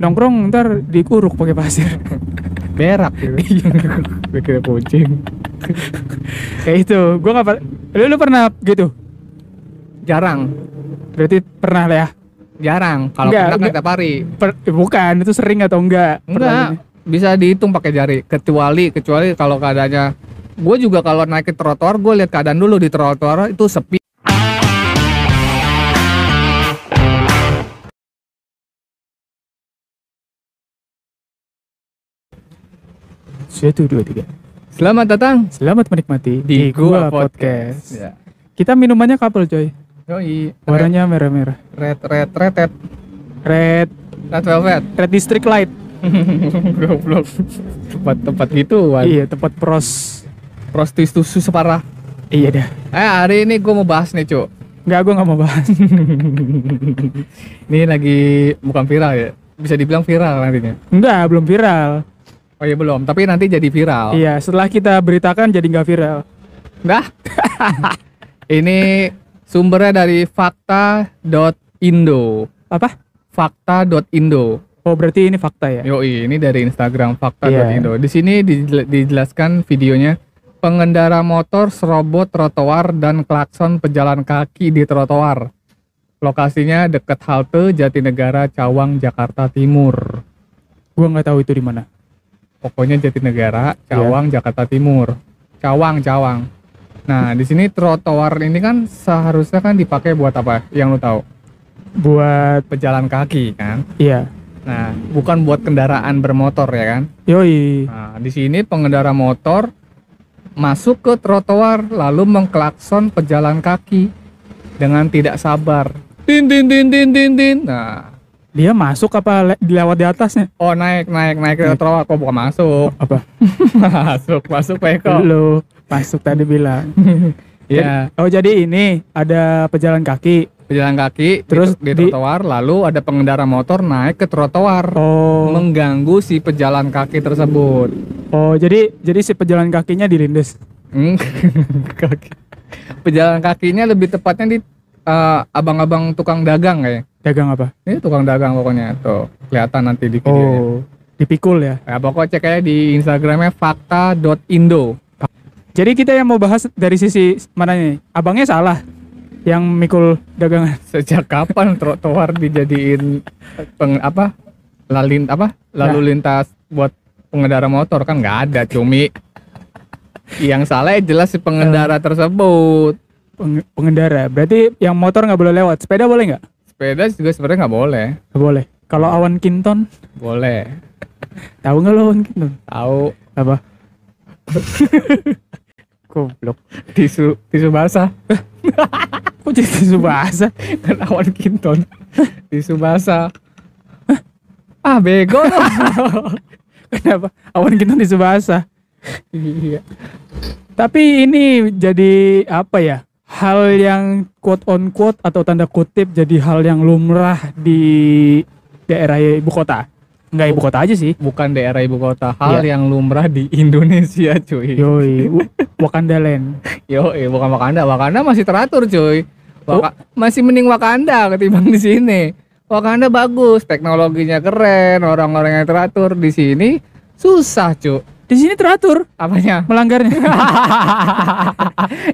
nongkrong ntar dikuruk pakai pasir. berak gitu. Mikirnya kucing. Kayak itu. Gua nggak per- lu, lu pernah gitu? jarang. Berarti pernah lah ya? jarang. Kalau pernah kan tiap hari. Per- eh, bukan, itu sering atau enggak? enggak bisa dihitung pakai jari. Kecuali kecuali kalau keadaannya gue juga kalau naik ke trotoar gue lihat keadaan dulu di trotoar itu sepi Satu, dua, tiga. selamat datang Selamat menikmati di gua podcast ya. Kita minumannya couple coy. Yoi, Warnanya merah-merah. red, red, red, red, Red, red velvet. red district light. Goblok. tempat tempat gitu, Wan. Iya, tempat pros. Prostitusi separah. Iya dah. Eh, hari ini gue mau bahas nih, Cuk. Enggak, gua nggak mau bahas. Ini lagi bukan viral ya. Bisa dibilang viral nantinya. Enggak, belum viral. Oh iya belum, tapi nanti jadi viral. Iya, setelah kita beritakan jadi nggak viral. Dah. ini sumbernya dari fakta.indo. Apa? Fakta.indo. Oh, berarti ini fakta ya? Yoi, ini dari Instagram fakta.indo. Di sini dijel- dijelaskan videonya pengendara motor serobot trotoar dan klakson pejalan kaki di trotoar. Lokasinya dekat halte Jatinegara Cawang Jakarta Timur. Gua nggak tahu itu di mana. Pokoknya Jatinegara, Iya. Cawang, Jakarta Timur. Cawang, Cawang. Nah, di sini trotoar ini kan seharusnya kan dipakai buat apa? Yang lu tahu? Buat Pejalan kaki kan. iya. Nah, bukan buat kendaraan bermotor ya kan? Yoi. Nah, di sini pengendara motor masuk ke trotoar lalu mengklakson pejalan kaki dengan tidak sabar. Tin tin tin tin tin tin. Nah, Dia masuk apa le- dilewat di atasnya? oh naik naik naik ke trotoar kok bukan masuk. Apa? masuk masuk Peko. Lu masuk tadi bilang. Iya, Oh, jadi ini ada pejalan kaki. pejalan kaki Terus di, di di- trotoar lalu ada pengendara motor naik ke trotoar Oh. mengganggu si pejalan kaki tersebut. Oh, jadi jadi si pejalan kakinya dilindes. Hmm, kaki. Pejalan kakinya lebih tepatnya di eh, abang-abang tukang dagang kayak. Dagang apa? Ini tukang dagang pokoknya tuh kelihatan nanti di videonya. Oh, dipikul ya. Ya, pokoknya cek aja di Instagramnya fakta.indo. Jadi kita yang mau bahas dari sisi mana nih? Abangnya salah yang mikul dagangan. Sejak kapan trotoar dijadiin peng, apa lalin apa lalu lintas buat pengendara motor kan nggak ada cumi. Yang salah ya jelas si pengendara tersebut. Peng- pengendara. Berarti yang motor nggak boleh lewat. Sepeda boleh nggak? Sepeda juga sebenarnya nggak boleh. Nggak boleh. Kalau awan kinton, Boleh. tahu nggak lo awan kinton? Tahu Apa? Goblok. tisu tisu basah Kok jadi tisu basah? kan awan kinton tisu basah ah bego lo. Kenapa? Awan kinton tisu basah. iya Tapi ini jadi apa ya? Hal yang quote on quote atau tanda kutip jadi hal yang lumrah di daerah ibu kota. Enggak ibu kota aja sih. bukan daerah ibu kota hal Iya. yang lumrah di Indonesia cuy Yoi, Wakanda Land. yo eh, bukan Wakanda Wakanda masih teratur cuy Waka- masih mending Wakanda ketimbang di sini Wakanda bagus teknologinya keren orang-orang yang teratur di sini susah cuy Di sini teratur apanya melanggarnya.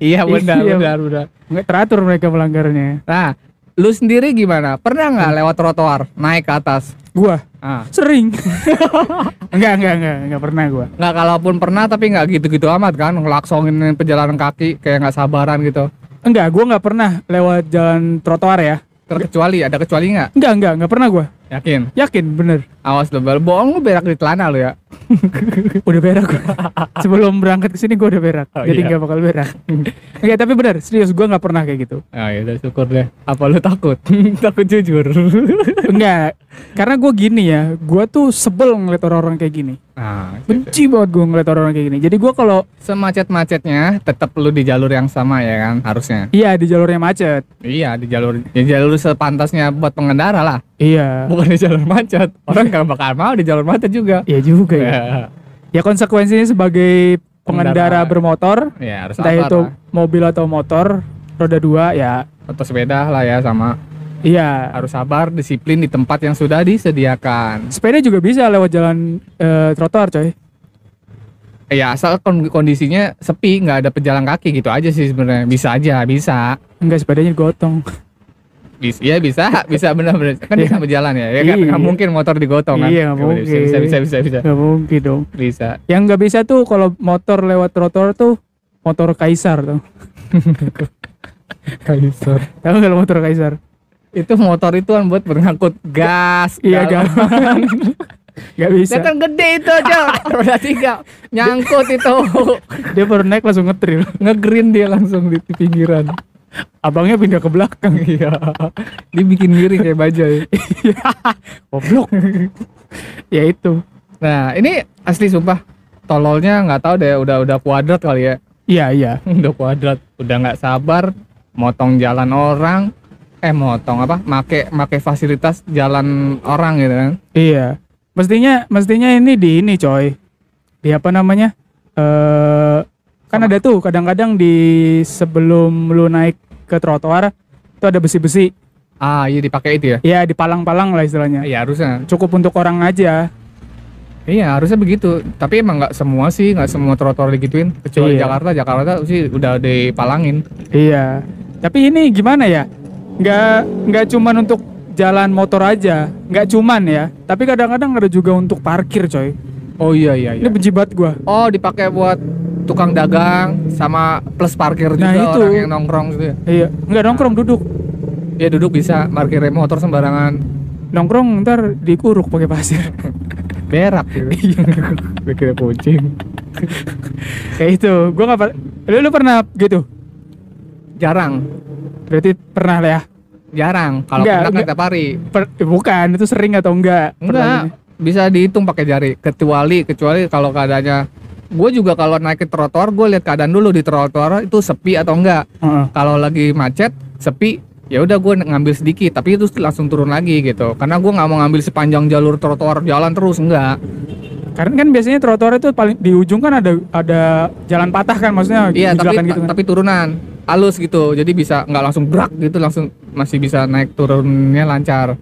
iya benar Iya. benar benar Nggak teratur mereka melanggarnya. nah lu sendiri gimana pernah nggak lewat trotoar naik ke atas Gua ah sering. enggak, enggak, enggak, enggak pernah gua. nggak kalaupun pernah tapi nggak gitu-gitu amat kan ngelaksongin pejalan kaki kayak nggak sabaran gitu Enggak, gua nggak pernah lewat jalan trotoar ya. terkecuali ada kecuali nggak Enggak, enggak, enggak pernah gua. Yakin Yakin, bener. awas lo Bel. bohong lu berak di celana lu ya Udah berak gua. Sebelum berangkat ke sini gua udah berak. Oh, jadi iya. nggak bakal berak. Enggak, tapi bener, serius gua nggak pernah kayak gitu. ah ya udah syukur deh apa lu takut takut jujur Enggak, karena gua gini ya, gua tuh sebel ngeliat orang-orang kayak gini. nah gitu. Benci banget gua ngeliat orang-orang kayak gini. Jadi gua kalau semacet-macetnya tetap lu di jalur yang sama ya kan harusnya iya di jalurnya macet. iya di jalur di jalur sepantasnya buat pengendara lah Iya. Bukan di jalur macet orang gak bakal mau di jalur macet juga Iya juga ya. ya, Ya konsekuensinya sebagai pengendara Pengendara. bermotor, ya harus entah itu lah. mobil atau motor roda dua ya atau sepeda lah ya sama Iya. Harus sabar, disiplin di tempat yang sudah disediakan. Sepeda juga bisa lewat jalan eh, trotoar coy. Ya asal kon- kondisinya sepi, nggak ada pejalan kaki gitu aja sih sebenarnya. Bisa aja, bisa. Enggak sepedanya digotong. Bisa, ya bisa, bisa benar-benar. Kan Iya. bisa berjalan ya. Ya kan Iya. nggak mungkin motor digotong kan. Iya, nggak mungkin. Bisa, bisa, bisa, bisa, Gak mungkin dong. bisa. Yang nggak bisa tuh kalau motor lewat trotoar tuh motor kaisar tuh. Kaisar. Tahu kalau motor kaisar? Itu motor itu kan buat mengangkut gas. Iya gampang. Gak bisa. Dia kan gede itu aja. Roda tiga. Nyangkut itu. Dia baru naik langsung ngetril. Ngegreen dia langsung di, di pinggiran. Abangnya pindah ke belakang. Iya. Dia bikin miring kayak bajai. Goblok. ya itu. Nah, ini asli sumpah. Tololnya nggak tahu deh udah udah kuadrat kali ya. Iya iya. udah kuadrat, udah nggak sabar motong jalan orang eh motong apa? Make make fasilitas jalan orang gitu kan. Iya. Mestinya mestinya ini di ini coy. Di apa namanya? Eh kan ada tuh kadang-kadang di sebelum lu naik ke trotoar itu ada besi-besi. Ah, iya dipakai itu ya. Ya dipalang-palang lah istilahnya. Iya harusnya. Cukup untuk orang aja. Iya harusnya begitu. Tapi emang nggak semua sih, nggak semua trotoar digituin. Kecuali Iya. Jakarta, Jakarta sih udah dipalangin. Iya. Tapi ini gimana ya? Nggak nggak cuman untuk jalan motor aja, nggak cuman ya. Tapi kadang-kadang ada juga untuk parkir, coy. Oh iya iya Ini benci banget gua. Oh dipakai buat tukang dagang sama plus parkir juga Nah, itu. orang yang nongkrong gitu ya. Iya, nggak nongkrong duduk. Ya duduk bisa parkir motor sembarangan. Nongkrong ntar dikuruk pakai pasir. Berak gitu. Bikin kucing. Kayak itu. Gua nggak lu, lu pernah gitu? Jarang, Berarti pernah lah ya? jarang. Kalau Enggak, pernah kan enggak. tiap hari. Per- eh, bukan, itu sering atau enggak? Enggak, bisa dihitung pakai jari. Kecuali kecuali kalau keadaannya gue juga kalau naik ke trotoar gue lihat keadaan dulu di trotoar itu sepi atau enggak. Heeh. Kalau lagi macet, sepi, ya udah gue ngambil sedikit, tapi itu langsung turun lagi gitu. Karena gue nggak mau ngambil sepanjang jalur trotoar jalan terus enggak. Karena kan biasanya trotoar itu paling di ujung kan ada ada jalan patah kan maksudnya Iya, tapi gitu kan. tapi turunan halus gitu. Jadi bisa nggak langsung brak gitu, langsung masih bisa naik turunnya lancar.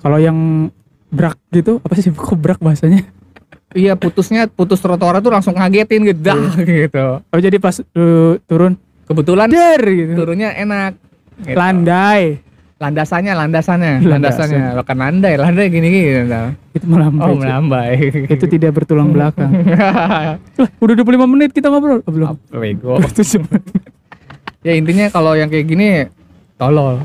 Kalau yang brak gitu, apa sih kok brak bahasanya? Iya, putusnya putus trotoar itu langsung ngagetin gitu, dah, gitu. Oh jadi pas lu turun Kebetulan der gitu. turunnya enak. Gitu. Landai. landasannya landasannya Landasan. landasannya bukan landai landai gini gini Itu melambai. oh melambai Itu tidak bertulang belakang. Lah, udah 25 menit kita ngobrol. Oh, belum. bego ya intinya kalau yang kayak gini tolol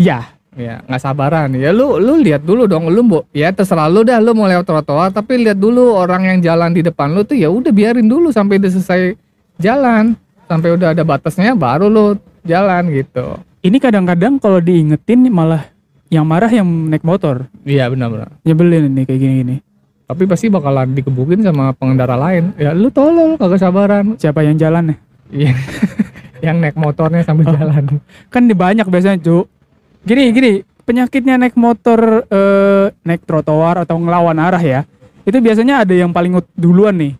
Ya, ya nggak sabaran ya lu lu lihat dulu dong lu mau ya terserah lu dah lu mau lewat trotoar tapi lihat dulu orang yang jalan di depan lu tuh ya udah biarin dulu sampai dia selesai jalan sampai udah ada batasnya baru lu jalan gitu ini kadang-kadang kalau diingetin malah yang marah yang naik motor. iya benar-benar Nyebelin ini kayak gini-gini. tapi pasti bakalan dikebukin sama pengendara lain ya lu tolol kagak sabaran Siapa yang jalan ya? Iya. yang naik motornya sambil jalan. Kan di banyak biasanya, Cuk. Gini, gini, penyakitnya naik motor eh, naik trotoar atau ngelawan arah ya. Itu biasanya ada yang paling duluan nih.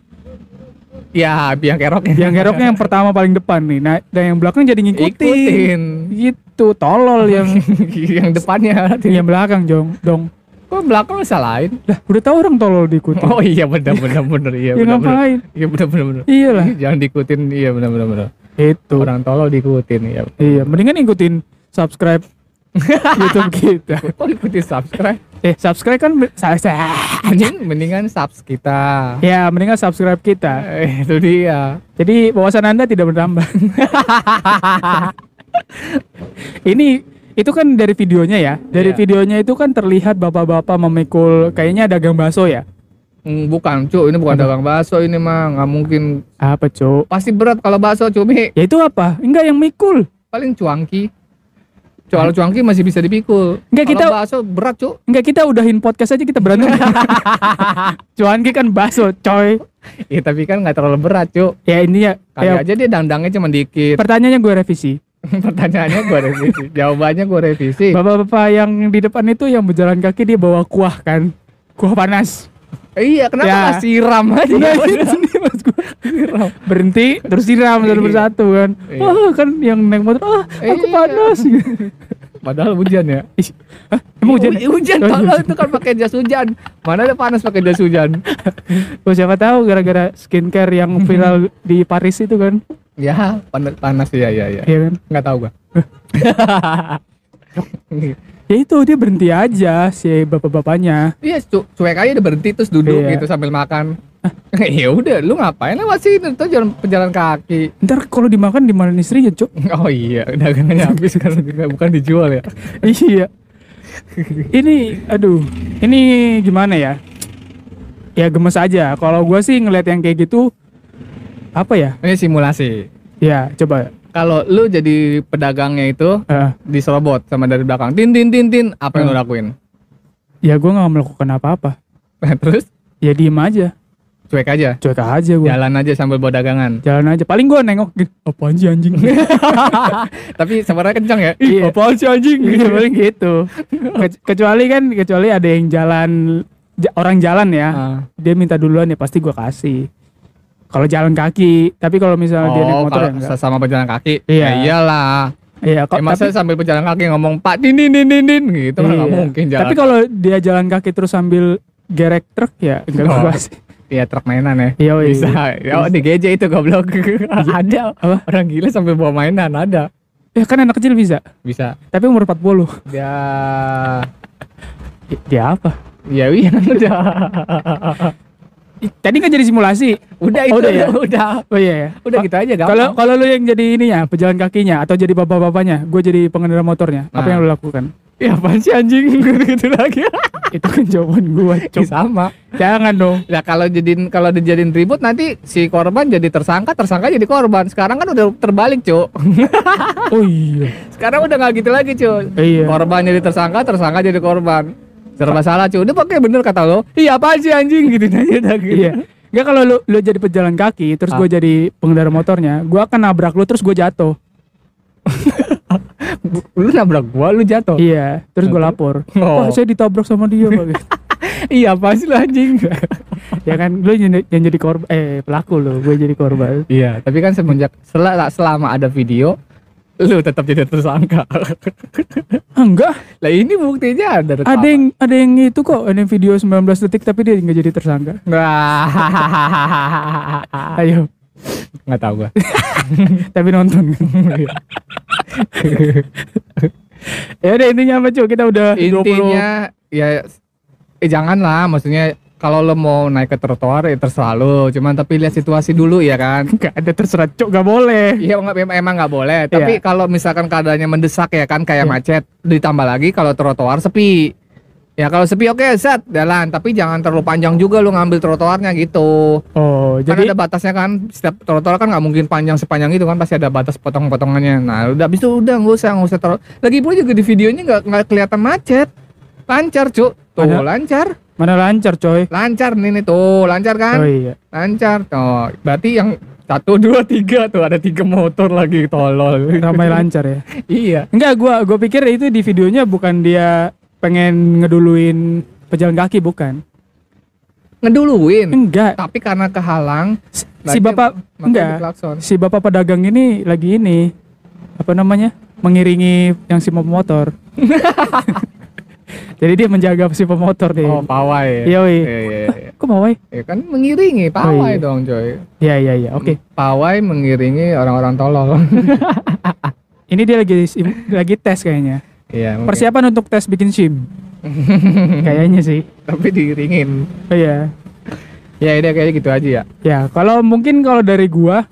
Ya, biang keroknya. Yang geroknya yang pertama paling depan nih. Nah, dan yang belakang jadi ngikutin. ikutin. Gitu, tolol yang yang depannya. yang belakang, Jong. Dong. Kok belakang salahin? Lah, udah tahu orang tolol diikutin. Oh iya benar benar benar iya ya benar ngapain? Iya benar benar benar. Iyalah. Jangan diikutin iya benar benar benar. Itu. Orang tolol diikutin ya. Iya, mendingan ikutin subscribe YouTube kita. Kok ikutin subscribe? Eh, subscribe kan be- sa- sa- Mending mendingan subs kita. Ya, mendingan subscribe kita. Eh, itu dia. Jadi wawasan Anda tidak bertambah. Ini itu kan dari videonya ya. Dari Iya. videonya itu kan terlihat bapak-bapak memikul kayaknya dagang bakso ya. Hmm, bukan, Cuk. Ini bukan dagang bakso ini mah nggak mungkin. Apa, Cuk? Pasti berat kalau bakso, Cumi. Ya itu apa? Enggak yang mikul. Paling cuangki. Soal cuangki masih bisa dipikul. Enggak, kita- bakso berat, Cuk. Enggak kita udahin podcast aja kita berantem. Cuanki kan bakso, coy. Iya tapi kan nggak terlalu berat cuk. Ya ini ya, Kali ya aja dia dandangnya cuma dikit. pertanyaannya gue revisi. Pertanyaannya gue revisi, jawabannya gue revisi. Bapak-bapak yang di depan itu yang berjalan kaki dia bawa kuah kan. Kuah panas. iya kenapa Ya. siram aja? Nah, mas gue. siram. Berhenti terus siram satu Iya. persatu kan. Iya. Oh kan yang naik motor, ah aku Iya. panas. Padahal hujan ya. Hah? Emang hujan? Hu- Hujan Oh, tolong hujan. itu kan pakai jas hujan. Mana ada panas pakai jas hujan. Oh, siapa tahu gara-gara skincare yang viral di Paris itu kan. Ya, panas panas ya ya ya. Iya kan? Enggak tahu gua. Ya itu dia berhenti aja si bapak-bapaknya. Iya, cu cuek aja udah berhenti terus duduk Iya. gitu sambil makan. ya udah, lu ngapain lewat sini tuh jalan pejalan kaki. Ntar kalau dimakan dimakan istrinya, Cuk. Oh iya, dagangannya habis kan bukan dijual ya. iya. ini aduh, ini gimana ya? Ya gemes aja. Kalau gua sih ngeliat yang kayak gitu apa ya? Ini simulasi. Ya, coba. Kalau lu jadi pedagangnya itu Eh, diserobot sama dari belakang, tin tin tin tin, apa yang lu lakuin? ya gua nggak melakukan apa-apa. Terus Ya diem aja, cuek aja, cuek aja gua. jalan aja sambil bawa dagangan. Jalan aja. Paling gua nengok gitu. Apaan sih anjing? Tapi suaranya kencang ya. Iya. apaan sih anjing? Iya, paling gitu. Ke- kecuali kan kecuali ada yang jalan ja- orang jalan ya. Ah. Dia minta duluan ya pasti gua kasih. Kalau jalan kaki, tapi kalau misalnya dia naik Oh, motor ya sesama pejalan kaki, Iya. ya iyalah. Iya, kok Eh, masa tapi, sambil pejalan kaki ngomong Pak din din din din, din gitu kan nggak iya. mungkin jalan. Tapi kalau dia jalan kaki terus sambil gerek truk ya enggak Oh. kasih. Iya truk mainan ya. Iya. Bisa. Oh, di GJ itu goblok. ada. Apa? Orang gila sambil bawa mainan ada. Ya kan anak kecil bisa, Bisa. tapi umur 40. Dia I- Dia apa? ya iya udah. Tadi kan jadi simulasi. Udah Oh, itu udah ya? udah. Oh iya ya. Udah gitu aja. Kalau kalau lu yang jadi ini ya, pejalan kakinya atau jadi bapak-bapaknya, gue jadi pengendara motornya. Apa Nah. yang lu lakukan? ya apaan sih anjing gitu lagi. Itu kan jawaban gue. Ih, sama. Jangan dong. Ya kalau jadiin kalau dijadiin ribut nanti si korban jadi tersangka, tersangka jadi korban. Sekarang kan udah terbalik, Cuk. Oh iya. Sekarang udah nggak gitu lagi, Cuk. Iya. Korban jadi tersangka, tersangka jadi korban. Serba salah, Cuk. Udah pakai bener kata lo. Iya apaan sih anjing gitu aja udah gitu. Iya. Enggak kalau lu lu jadi pejalan kaki, terus gue Ah. jadi pengendara motornya, gue akan nabrak lu terus gue jatuh. Lu nabrak gua, lu jatuh. Iya. Terus gue lapor. Oh. Pak saya ditabrak sama dia pak. iya apa sih lu anjing? ya kan lu yang, yang jadi korban, eh pelaku lu, gue jadi korban. iya, tapi kan semenjak sel- selama ada video lu tetap jadi tersangka. Ah, enggak. lah ini buktinya ada Ada yang ada yang itu kok, ada yang video 19 detik tapi dia nggak jadi tersangka. Wah. Ayo, nggak tahu gua. tapi nonton. ya udah intinya apa cuy? Kita udah 20 Intinya ya eh janganlah maksudnya kalau lo mau naik ke trotoar ya terserah lo, cuman tapi lihat situasi dulu ya kan. Gak ada terserah cok gak boleh Iya emang- emang nggak boleh. Tapi Iya. kalau misalkan keadaannya mendesak ya kan kayak Iya. macet, ditambah lagi kalau trotoar sepi. Ya kalau sepi oke set jalan, tapi jangan terlalu panjang juga lu ngambil trotoarnya gitu. oh Kan jadi ada batasnya kan, setiap trotoar kan nggak mungkin panjang sepanjang itu kan pasti ada batas potong-potongannya. Nah udah habis itu udah nggak usah nggak usah terlalu. Lagi pula juga di videonya nggak nggak kelihatan macet, lancar cuk, tuh Ada- lancar, mana lancar coy? Lancar nih nih tuh lancar kan, oh iya. Lancar. Tuh berarti yang satu dua tiga tuh ada tiga motor lagi tolol. ramai lancar ya? Iya. enggak gua gua pikir itu di videonya bukan dia pengen ngeduluin pejalan kaki bukan? Ngeduluin. enggak. Tapi karena kehalang, si berarti bapak enggak. si bapak pedagang ini lagi ini apa namanya? Mengiringi yang si pemotor jadi dia menjaga si pemotor deh Oh pawai. Iya, woi. Iya, iya, iya. kok mau woi? Ya kan mengiringi iya. pawai dong coy. iya iya iya oke Pawai mengiringi orang-orang tolol. ini dia lagi lagi tes kayaknya Iya. mungkin. persiapan untuk tes bikin sim kayaknya sih Tapi diiringin. oh iya Ya udah kayaknya gitu aja ya. Ya, kalau mungkin kalau dari gua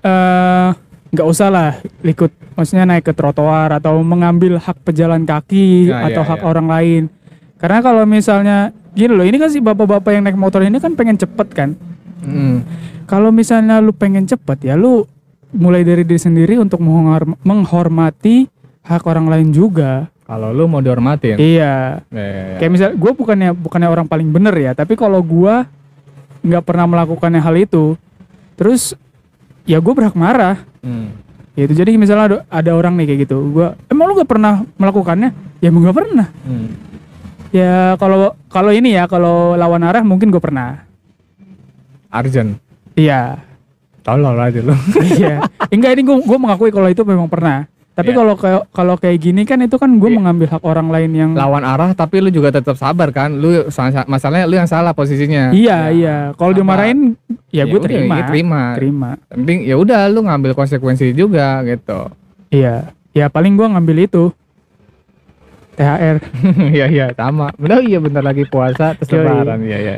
eh nggak usah lah ikut maksudnya naik ke trotoar atau mengambil hak pejalan kaki Ya, atau ya, hak ya. orang lain. Karena kalau misalnya gini loh, ini kan si bapak-bapak yang naik motor ini kan pengen cepet kan. Hmm. Kalau misalnya lu pengen cepet ya lu mulai dari diri sendiri untuk menghorm- menghormati hak orang lain juga. Kalau lu mau dihormatin. Iya. Ya, ya, ya. Kayak misal gue bukannya bukannya orang paling bener ya, tapi kalau gua nggak pernah melakukannya hal itu, terus ya gue berhak marah. Hmm. Ya itu jadi misalnya ada, ada orang nih kayak gitu, gua emang lu gak pernah melakukannya? Ya emang gak pernah. Hmm. Ya kalau kalau ini ya kalau lawan arah mungkin gue pernah. Arjen. Iya, Tolol aja lu. iya. Enggak ini gue gue mengakui kalau itu memang pernah. Tapi Iya. kalau kayak kalau kayak gini kan itu kan gue Iya. mengambil hak orang lain yang lawan arah tapi lu juga tetap sabar kan lu sa- masalahnya lu yang salah posisinya Iya Ya, iya. Kalau dimarahin ya gue udah, terima. iya, terima Terima. penting ya udah lu ngambil konsekuensi juga gitu Iya. Ya paling gue ngambil itu. THR. iya iya sama benar iya bentar lagi puasa terus lebaran iya iya